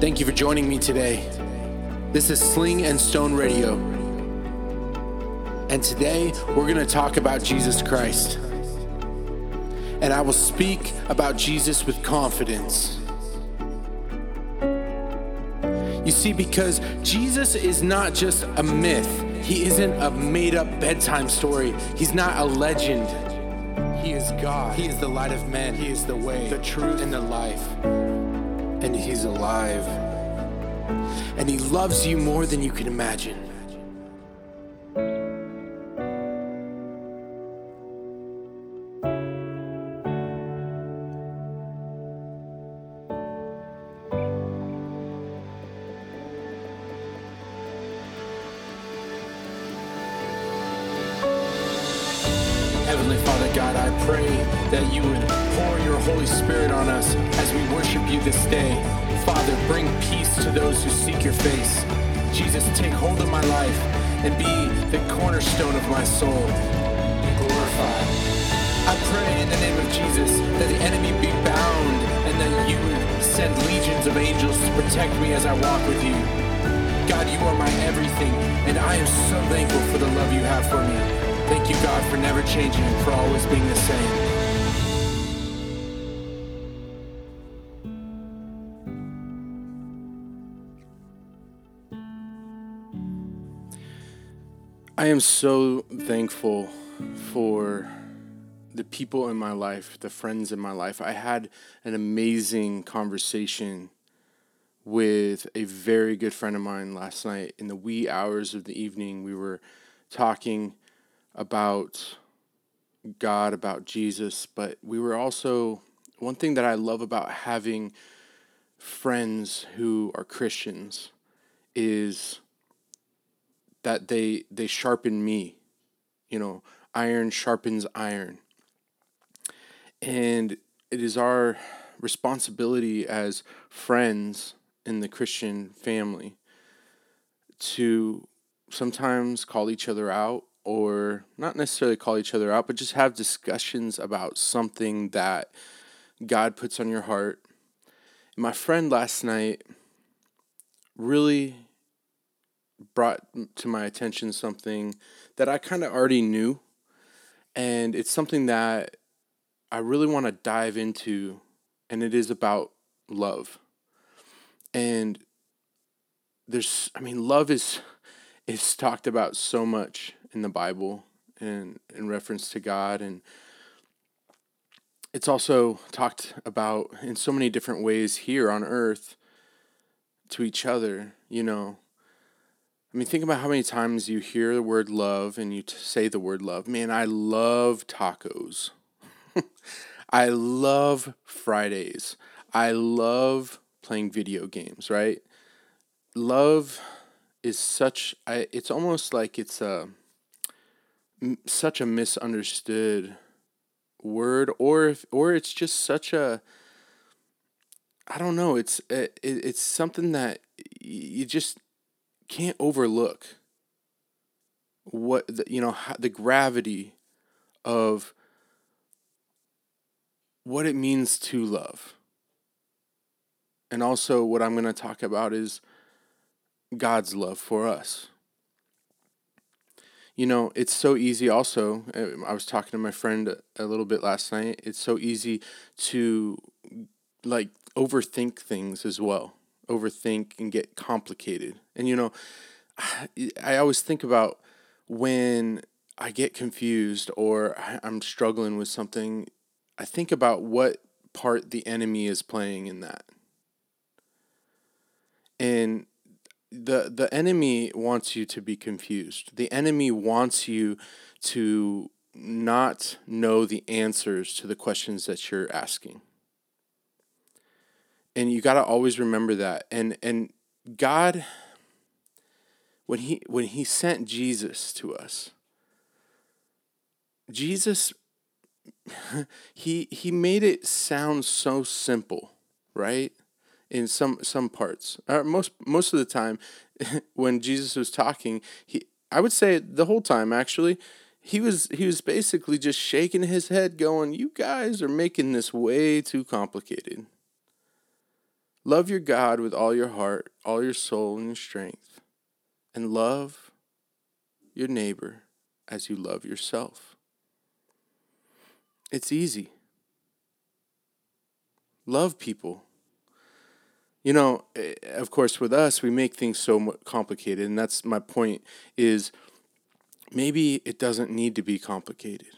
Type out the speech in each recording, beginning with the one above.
Thank you for joining me today. This is Sling and Stone Radio. And today we're going to talk about Jesus Christ. And I will speak about Jesus with confidence. You see, because Jesus is not just a myth, He isn't a made up bedtime story, He's not a legend. He is God. He is the light of men. He is the way, the truth, and the life. And He's alive. And He loves you more than you can imagine. Heavenly Father God, I pray that you would pour your Holy Spirit on us as we worship you this day. Father, bring peace to those who seek your face. Jesus, take hold of my life and be the cornerstone of my soul. Be glorified. I pray in the name of Jesus that the enemy be bound and that you would send legions of angels to protect me as I walk with you. God, you are my everything, and I am so thankful for the love you have for me. Thank you, God, for never changing and for always being the same. I am so thankful for the people in my life, the friends in my life. I had an amazing conversation with a very good friend of mine last night in the wee hours of the evening. We were talking about God, about Jesus, but we were also one thing that I love about having friends who are Christians is that they they sharpen me. You know, iron sharpens iron. And it is our responsibility as friends in the Christian family to sometimes call each other out or not necessarily call each other out, but just have discussions about something that God puts on your heart. My friend last night really brought to my attention something that I kind of already knew, and it's something that I really want to dive into, and it is about love. And there's, I mean, love is is talked about so much in the Bible and in reference to God and it's also talked about in so many different ways here on earth to each other, you know. I mean, think about how many times you hear the word love and you t- say the word love. Man, I love tacos. I love Fridays. I love playing video games, right? Love is such I it's almost like it's a m- such a misunderstood word or if, or it's just such a I don't know, it's it, it's something that you just can't overlook what the, you know the gravity of what it means to love. And also what I'm going to talk about is God's love for us. You know, it's so easy also. uh, I was talking to my friend a little bit last night. It's so easy to like overthink things as well. Overthink and get complicated. And you know, I always think about when I get confused or I'm struggling with something, I think about what part the enemy is playing in that. And the the enemy wants you to be confused. The enemy wants you to not know the answers to the questions that you're asking. And you got to always remember that. And and God when he when he sent Jesus to us Jesus he he made it sound so simple, right? in some some parts. or most most of the time, when Jesus was talking, he I would say the whole time actually, he was he was basically just shaking his head, going, "You guys are making this way too complicated. Love your God with all your heart, all your soul, and your strength, and love your neighbor as you love yourself. It's easy. Love people. You know, eh, of course, with us, we make things so complicated, and that's my point. Is maybe it doesn't need to be complicated.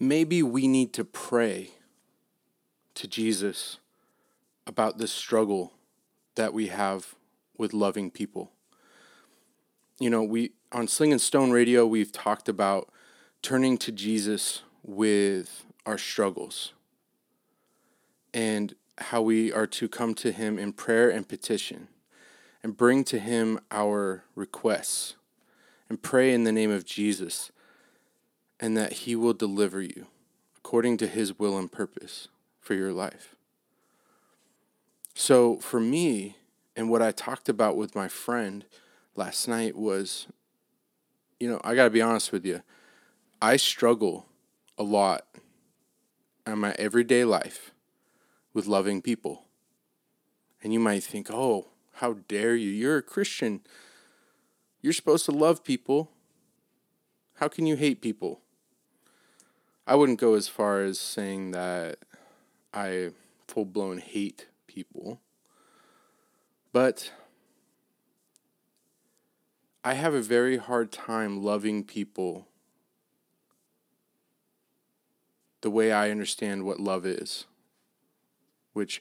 Maybe we need to pray to Jesus about this struggle that we have with loving people. You know, we on Sling and Stone Radio, we've talked about turning to Jesus with our struggles and how we are to come to Him in prayer and petition and bring to Him our requests and pray in the name of Jesus and that He will deliver you according to His will and purpose for your life. So for me, and what I talked about with my friend last night was, you know, I got to be honest with you. I struggle a lot in my everyday life with loving people. And you might think, oh, how dare you? You're a Christian. You're supposed to love people. How can you hate people? I wouldn't go as far as saying that I full blown hate people. But I have a very hard time loving people the way I understand what love is. Which,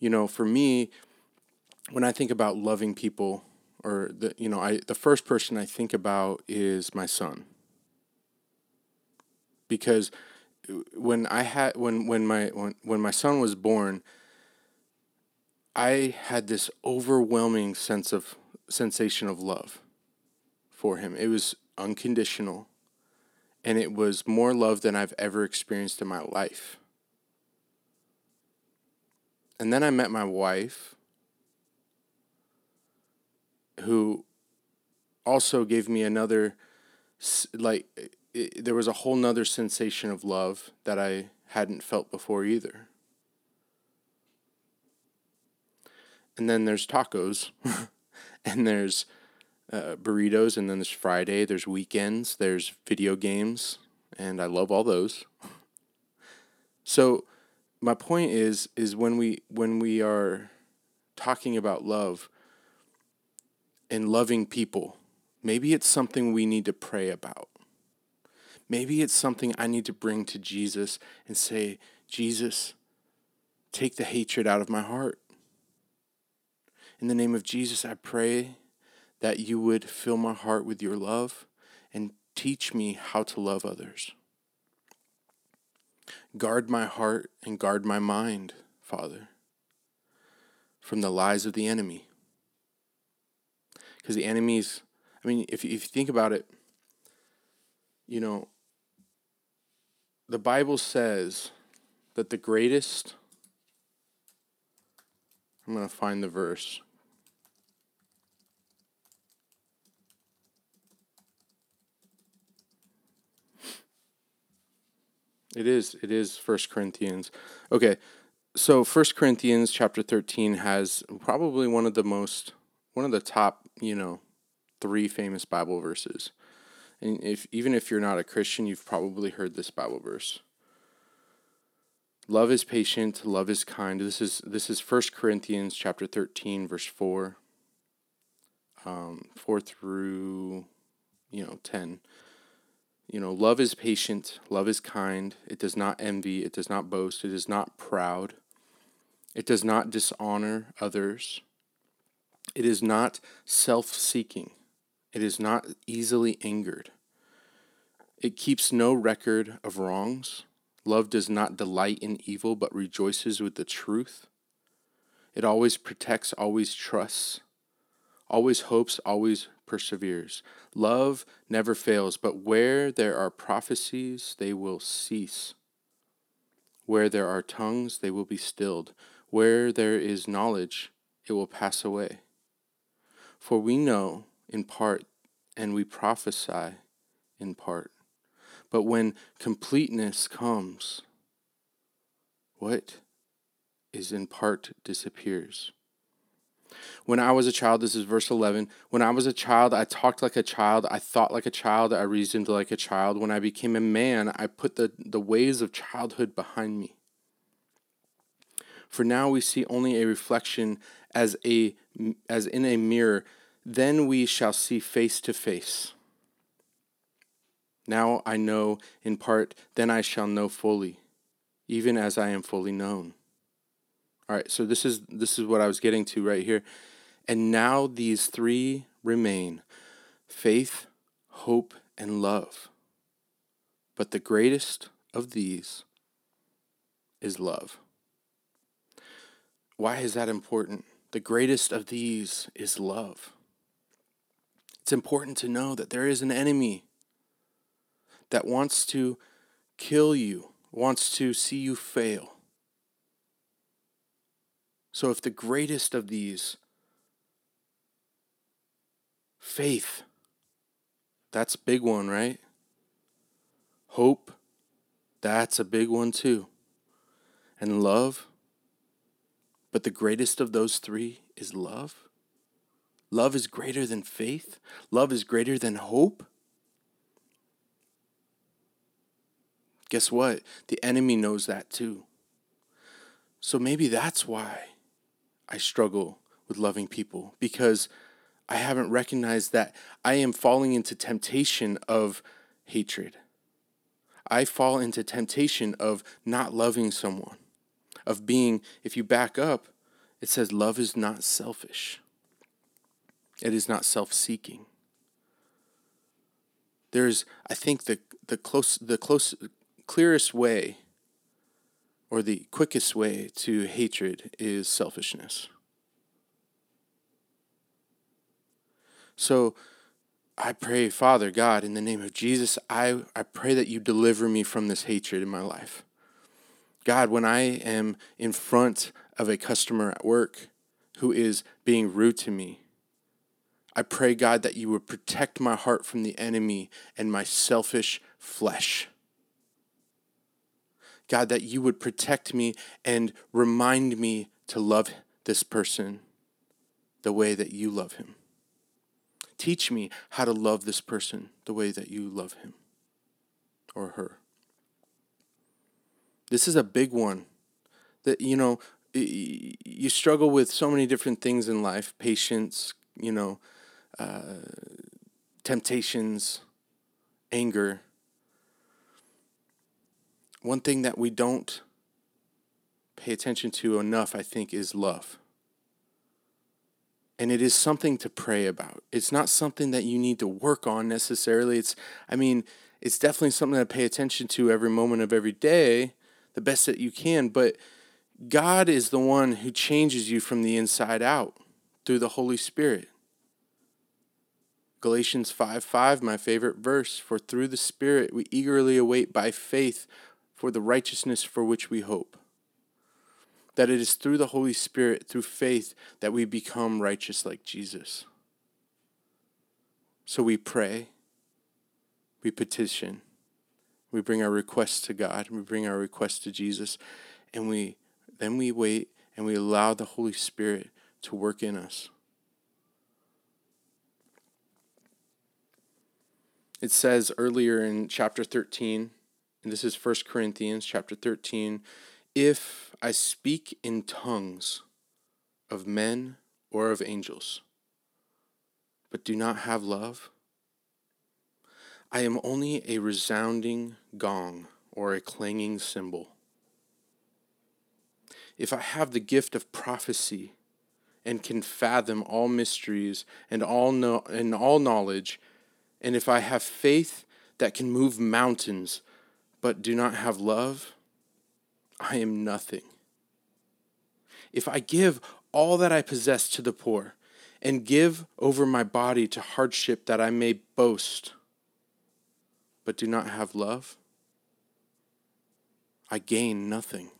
you know, for me, when I think about loving people, or the you know, I the first person I think about is my son. Because when I had when when my when, when my son was born, I had this overwhelming sense of sensation of love for him. It was unconditional and it was more love than I've ever experienced in my life. And then I met my wife who also gave me another like it, there was a whole nother sensation of love that I hadn't felt before either. And then there's tacos, and there's uh, burritos, and then there's Friday, there's weekends, there's video games, and I love all those. So my point is is when we when we are talking about love and loving people, maybe it's something we need to pray about. Maybe it's something I need to bring to Jesus and say, Jesus, take the hatred out of my heart. In the name of Jesus, I pray that you would fill my heart with your love and teach me how to love others. Guard my heart and guard my mind, Father, from the lies of the enemy. Because the enemy's, I mean, if, if you think about it, you know, the Bible says that the greatest, I'm going to find the verse It is. It is First Corinthians. Okay, so First Corinthians chapter thirteen has probably one of the most, one of the top, you know, three famous Bible verses. And if even if you're not a Christian, you've probably heard this Bible verse. Love is patient, love is kind. This is this is First Corinthians chapter 13 verse 4. Um 4 through you know 10. You know, love is patient, love is kind, it does not envy, it does not boast, it is not proud, it does not dishonor others, it is not self seeking, it is not easily angered, it keeps no record of wrongs. Love does not delight in evil, but rejoices with the truth. It always protects, always trusts, always hopes, always perseveres. Love never fails, but where there are prophecies, they will cease. Where there are tongues, they will be stilled. Where there is knowledge, it will pass away. For we know in part, and we prophesy in part. But when completeness comes, what? is in part disappears. When I was a child, this is verse 11. When I was a child, I talked like a child. I thought like a child. I reasoned like a child. When I became a man, I put the, the ways of childhood behind me. For now we see only a reflection as, a, as in a mirror. Then we shall see face to face. Now I know in part, then I shall know fully, even as I am fully known. All right, so this is this is what I was getting to right here. And now these three remain: faith, hope, and love. But the greatest of these is love. Why is that important? The greatest of these is love. It's important to know that there is an enemy that wants to kill you, wants to see you fail. So, if the greatest of these, faith, that's a big one, right? Hope, that's a big one too. And love, but the greatest of those three is love. Love is greater than faith, love is greater than hope. Guess what? The enemy knows that too. So maybe that's why I struggle with loving people because I haven't recognized that I am falling into temptation of hatred. I fall into temptation of not loving someone, of being, if you back up, it says love is not selfish. It is not self-seeking. There's, I think, the the close the close clearest way or the quickest way to hatred is selfishness. So I pray, Father God, in the name of Jesus, I, I pray that you deliver me from this hatred in my life. God, when I am in front of a customer at work who is being rude to me, I pray, God, that you would protect my heart from the enemy and my selfish flesh. God, that you would protect me and remind me to love this person the way that you love him. Teach me how to love this person the way that you love him or her. This is a big one that, you know, you struggle with so many different things in life patience, you know, uh, temptations, anger one thing that we don't pay attention to enough, I think, is love. And it is something to pray about. It's not something that you need to work on necessarily. It's, I mean, it's definitely something to pay attention to every moment of every day, the best that you can. But God is the one who changes you from the inside out through the Holy Spirit. Galatians 5 5, my favorite verse. For through the Spirit we eagerly await by faith for the righteousness for which we hope. That it is through the Holy Spirit, through faith, that we become righteous like Jesus. So we pray, we petition, we bring our requests to God, we bring our requests to Jesus, and we then we wait and we allow the Holy Spirit to work in us. It says earlier in chapter 13, and this is 1 Corinthians chapter 13, if I speak in tongues of men or of angels, but do not have love, I am only a resounding gong or a clanging cymbal. If I have the gift of prophecy and can fathom all mysteries and all, know, and all knowledge, and if I have faith that can move mountains, but do not have love, I am nothing. If I give all that I possess to the poor and give over my body to hardship that I may boast, but do not have love, I gain nothing.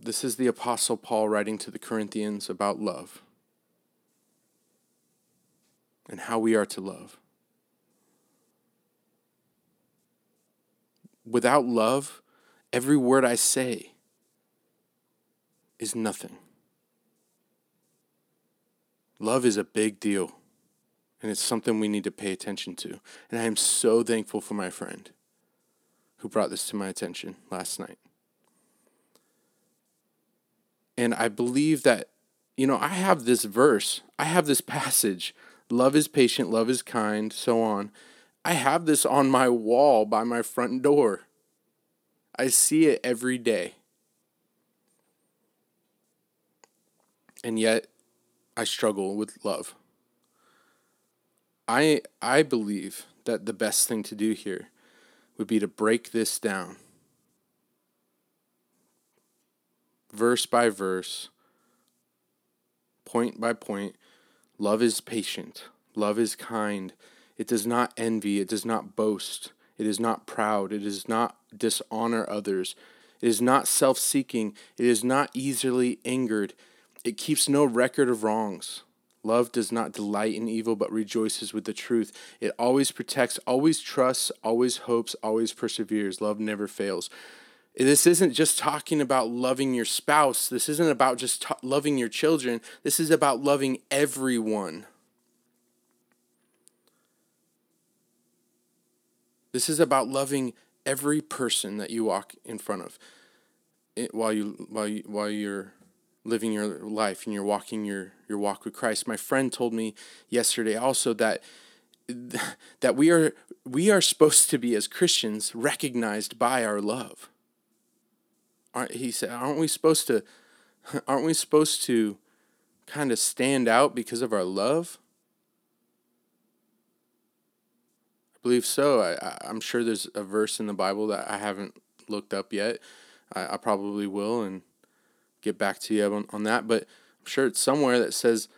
This is the Apostle Paul writing to the Corinthians about love and how we are to love. Without love, every word I say is nothing. Love is a big deal, and it's something we need to pay attention to. And I am so thankful for my friend who brought this to my attention last night. And I believe that, you know, I have this verse, I have this passage love is patient, love is kind, so on. I have this on my wall by my front door. I see it every day. And yet, I struggle with love. I I believe that the best thing to do here would be to break this down verse by verse, point by point. Love is patient, love is kind. It does not envy, it does not boast, it is not proud, it does not dishonor others, it is not self seeking, it is not easily angered, it keeps no record of wrongs. Love does not delight in evil, but rejoices with the truth. It always protects, always trusts, always hopes, always perseveres. Love never fails. This isn't just talking about loving your spouse. This isn't about just loving your children. This is about loving everyone. This is about loving every person that you walk in front of it, while you while you while you're living your life and you're walking your your walk with Christ. My friend told me yesterday also that that we are we are supposed to be as Christians recognized by our love. Aren't, he said, aren't we supposed to aren't we supposed to kind of stand out because of our love? I believe so. I, I'm sure there's a verse in the Bible that I haven't looked up yet. I, I probably will and get back to you on, on that. But I'm sure it's somewhere that says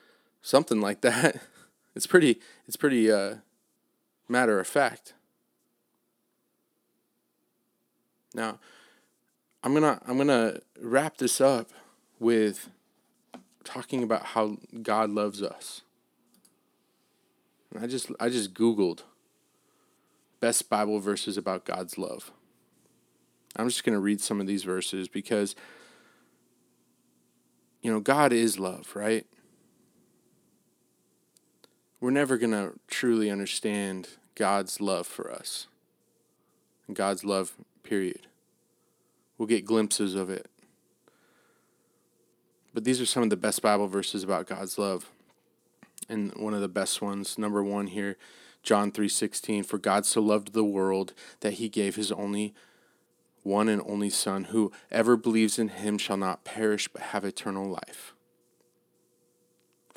something like that. It's pretty. It's pretty uh, matter of fact. Now, I'm gonna I'm gonna wrap this up with talking about how God loves us. And I just I just googled best Bible verses about God's love. I'm just going to read some of these verses because you know, God is love, right? We're never going to truly understand God's love for us. God's love, period. We'll get glimpses of it. But these are some of the best Bible verses about God's love. And one of the best ones, number 1 here, John 3:16, for God so loved the world that he gave his only one and only son whoever believes in him shall not perish but have eternal life.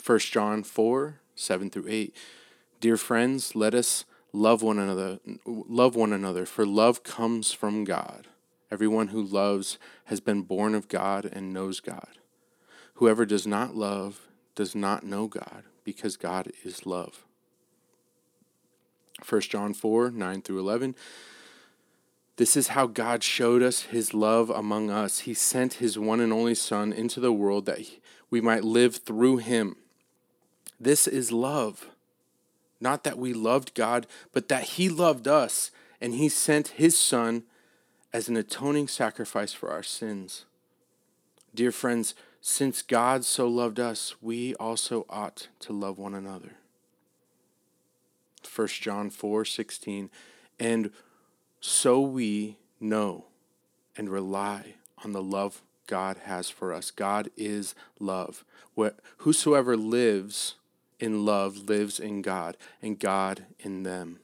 1 John 4, 7 through 8. Dear friends, let us love one another love one another for love comes from God. Everyone who loves has been born of God and knows God. Whoever does not love does not know God, because God is love. 1 John 4 9 through 11. This is how God showed us his love among us. He sent his one and only Son into the world that we might live through him. This is love. Not that we loved God, but that he loved us, and he sent his Son as an atoning sacrifice for our sins. Dear friends, since God so loved us, we also ought to love one another. 1 John 4 16. And so we know and rely on the love God has for us. God is love. Whosoever lives in love lives in God, and God in them.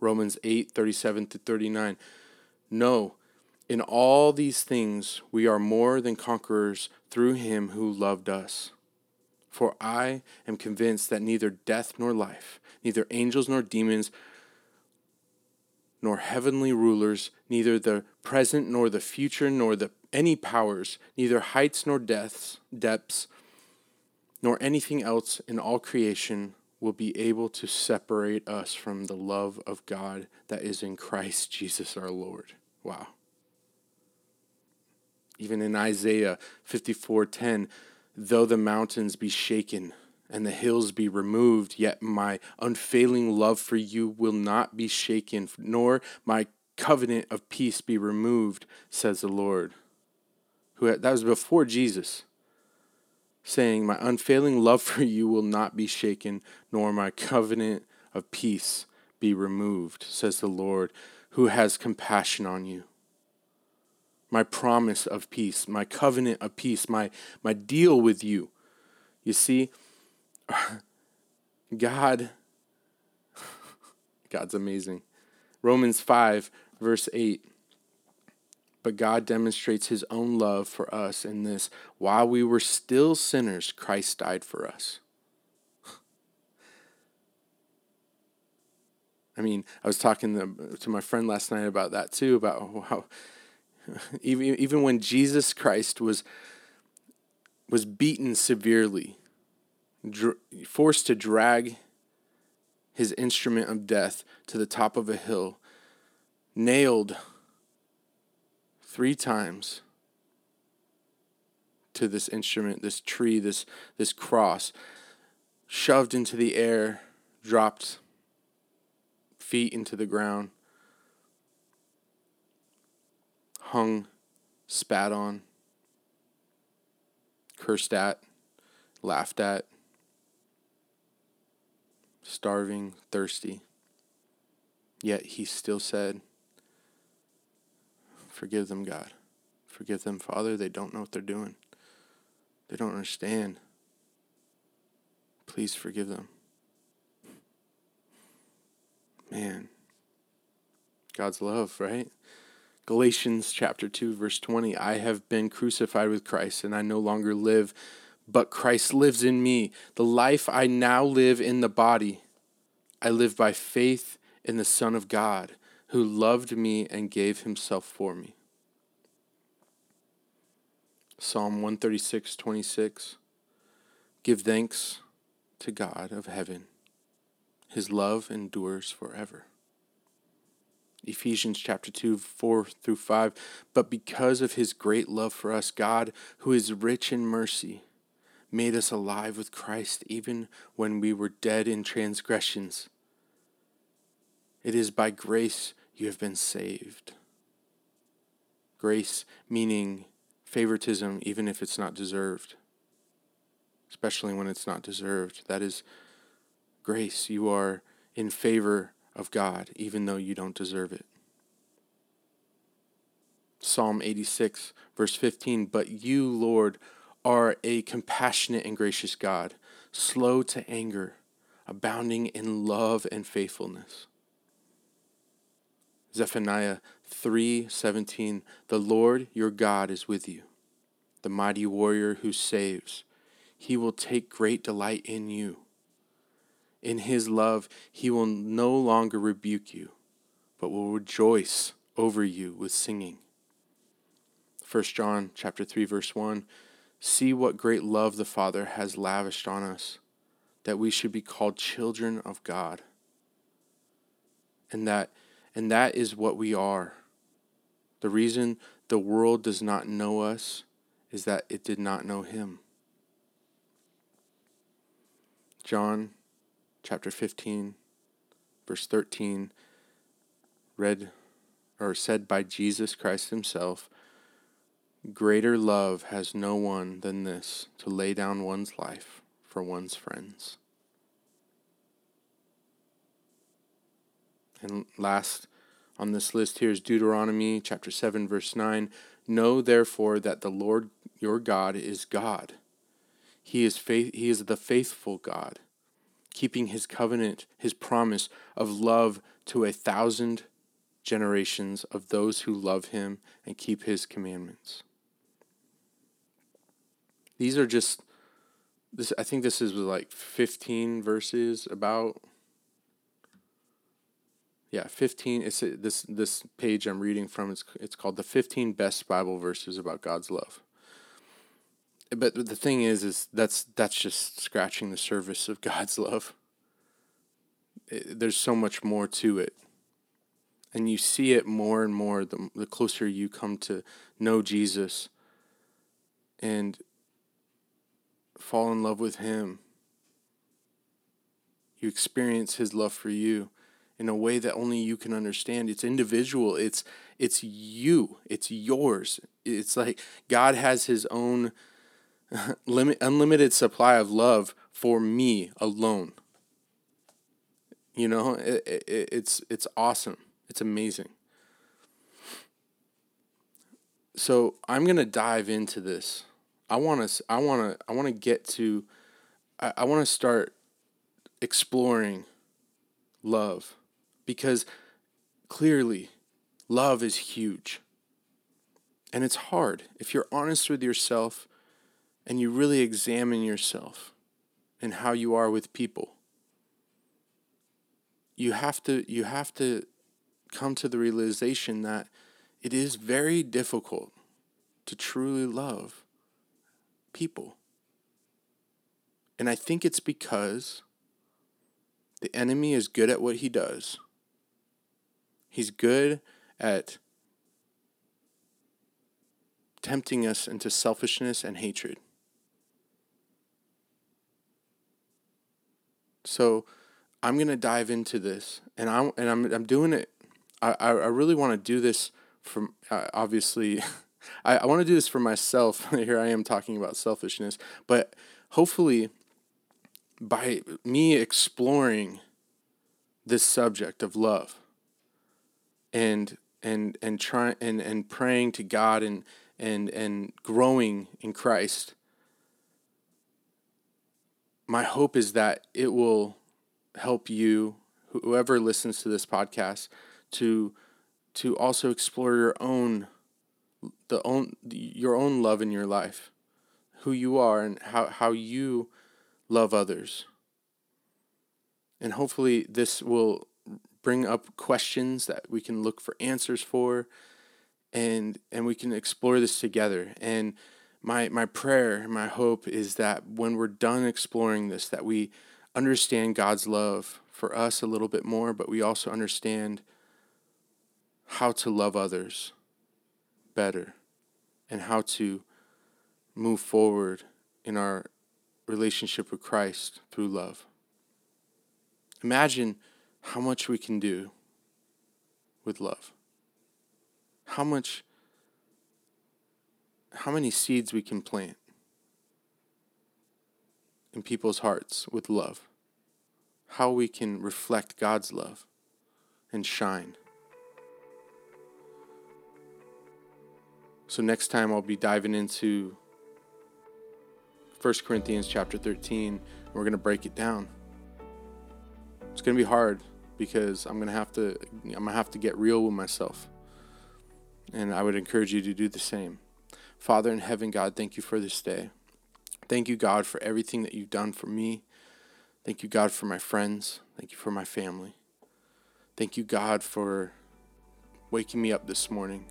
Romans 8 37 to 39. No, in all these things we are more than conquerors through him who loved us. For I am convinced that neither death nor life, neither angels nor demons, nor heavenly rulers, neither the present nor the future, nor the any powers, neither heights nor depths, depths, nor anything else in all creation will be able to separate us from the love of God that is in Christ Jesus our Lord. Wow. Even in Isaiah 54:10, though the mountains be shaken and the hills be removed, yet my unfailing love for you will not be shaken, nor my covenant of peace be removed, says the Lord. Who had, that was before Jesus, saying, My unfailing love for you will not be shaken, nor my covenant of peace be removed, says the Lord, who has compassion on you. My promise of peace, my covenant of peace, my, my deal with you. You see, God, God's amazing. Romans 5, verse 8. But God demonstrates his own love for us in this while we were still sinners, Christ died for us. I mean, I was talking to, to my friend last night about that too, about how even, even when Jesus Christ was, was beaten severely, dr- forced to drag his instrument of death to the top of a hill, nailed three times to this instrument, this tree, this, this cross, shoved into the air, dropped feet into the ground, hung, spat on, cursed at, laughed at, starving, thirsty. Yet he still said, Forgive them, God. Forgive them, Father. They don't know what they're doing, they don't understand. Please forgive them. Man, God's love, right? Galatians chapter 2 verse 20 I have been crucified with Christ and I no longer live but Christ lives in me the life I now live in the body I live by faith in the son of God who loved me and gave himself for me. Psalm 136, 26. Give thanks to God of heaven. His love endures forever. Ephesians chapter 2, 4 through 5. But because of his great love for us, God, who is rich in mercy, made us alive with Christ even when we were dead in transgressions. It is by grace you have been saved. Grace meaning favoritism, even if it's not deserved, especially when it's not deserved. That is grace. You are in favor of God, even though you don't deserve it. Psalm 86, verse 15 But you, Lord, are a compassionate and gracious God, slow to anger, abounding in love and faithfulness. Zephaniah 3:17 The Lord your God is with you, the mighty warrior who saves. He will take great delight in you. In his love he will no longer rebuke you, but will rejoice over you with singing. 1 John chapter 3 verse 1 See what great love the Father has lavished on us that we should be called children of God. And that and that is what we are. The reason the world does not know us is that it did not know him. John chapter 15, verse 13, read or said by Jesus Christ himself Greater love has no one than this to lay down one's life for one's friends. And last on this list here is Deuteronomy chapter 7 verse 9. Know therefore that the Lord your God is God. He is faith he is the faithful God, keeping his covenant, his promise of love to a thousand generations of those who love him and keep his commandments. These are just this I think this is like 15 verses about yeah, 15 it's this this page I'm reading from it's it's called the 15 best Bible verses about God's love. But the thing is is that's that's just scratching the surface of God's love. It, there's so much more to it. And you see it more and more the, the closer you come to know Jesus and fall in love with him. You experience his love for you in a way that only you can understand. It's individual. It's it's you. It's yours. It's like God has his own limit unlimited supply of love for me alone. You know, it, it, it's it's awesome. It's amazing. So I'm gonna dive into this. I want to. I want to. I want to get to. I, I want to start exploring love because clearly love is huge. And it's hard if you're honest with yourself and you really examine yourself and how you are with people. You have to you have to come to the realization that it is very difficult to truly love people. And I think it's because the enemy is good at what he does. He's good at tempting us into selfishness and hatred. So I'm going to dive into this and I and I'm I'm doing it I I really want to do this from uh, obviously I, I want to do this for myself. Here I am talking about selfishness, but hopefully by me exploring this subject of love and and and trying and, and praying to God and and and growing in Christ my hope is that it will help you whoever listens to this podcast to to also explore your own the own your own love in your life who you are and how, how you love others. And hopefully, this will bring up questions that we can look for answers for and and we can explore this together and my my prayer my hope is that when we're done exploring this that we understand God's love for us a little bit more but we also understand how to love others better and how to move forward in our relationship with Christ through love. Imagine how much we can do with love. How much how many seeds we can plant in people's hearts with love. How we can reflect God's love and shine. So next time I'll be diving into 1 Corinthians chapter 13. We're going to break it down. It's going to be hard because I'm going to have to I'm going to have to get real with myself. And I would encourage you to do the same. Father in heaven, God, thank you for this day. Thank you, God, for everything that you've done for me. Thank you, God, for my friends. Thank you for my family. Thank you, God, for waking me up this morning.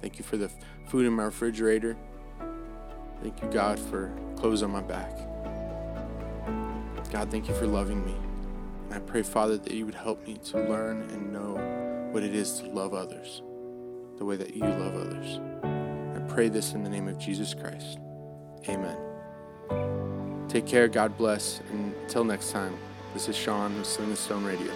Thank you for the food in my refrigerator. Thank you, God, for clothes on my back. God, thank you for loving me. And I pray, Father, that you would help me to learn and know what it is to love others the way that you love others. Pray this in the name of Jesus Christ. Amen. Take care. God bless. And until next time, this is Sean with Sling the Stone Radio.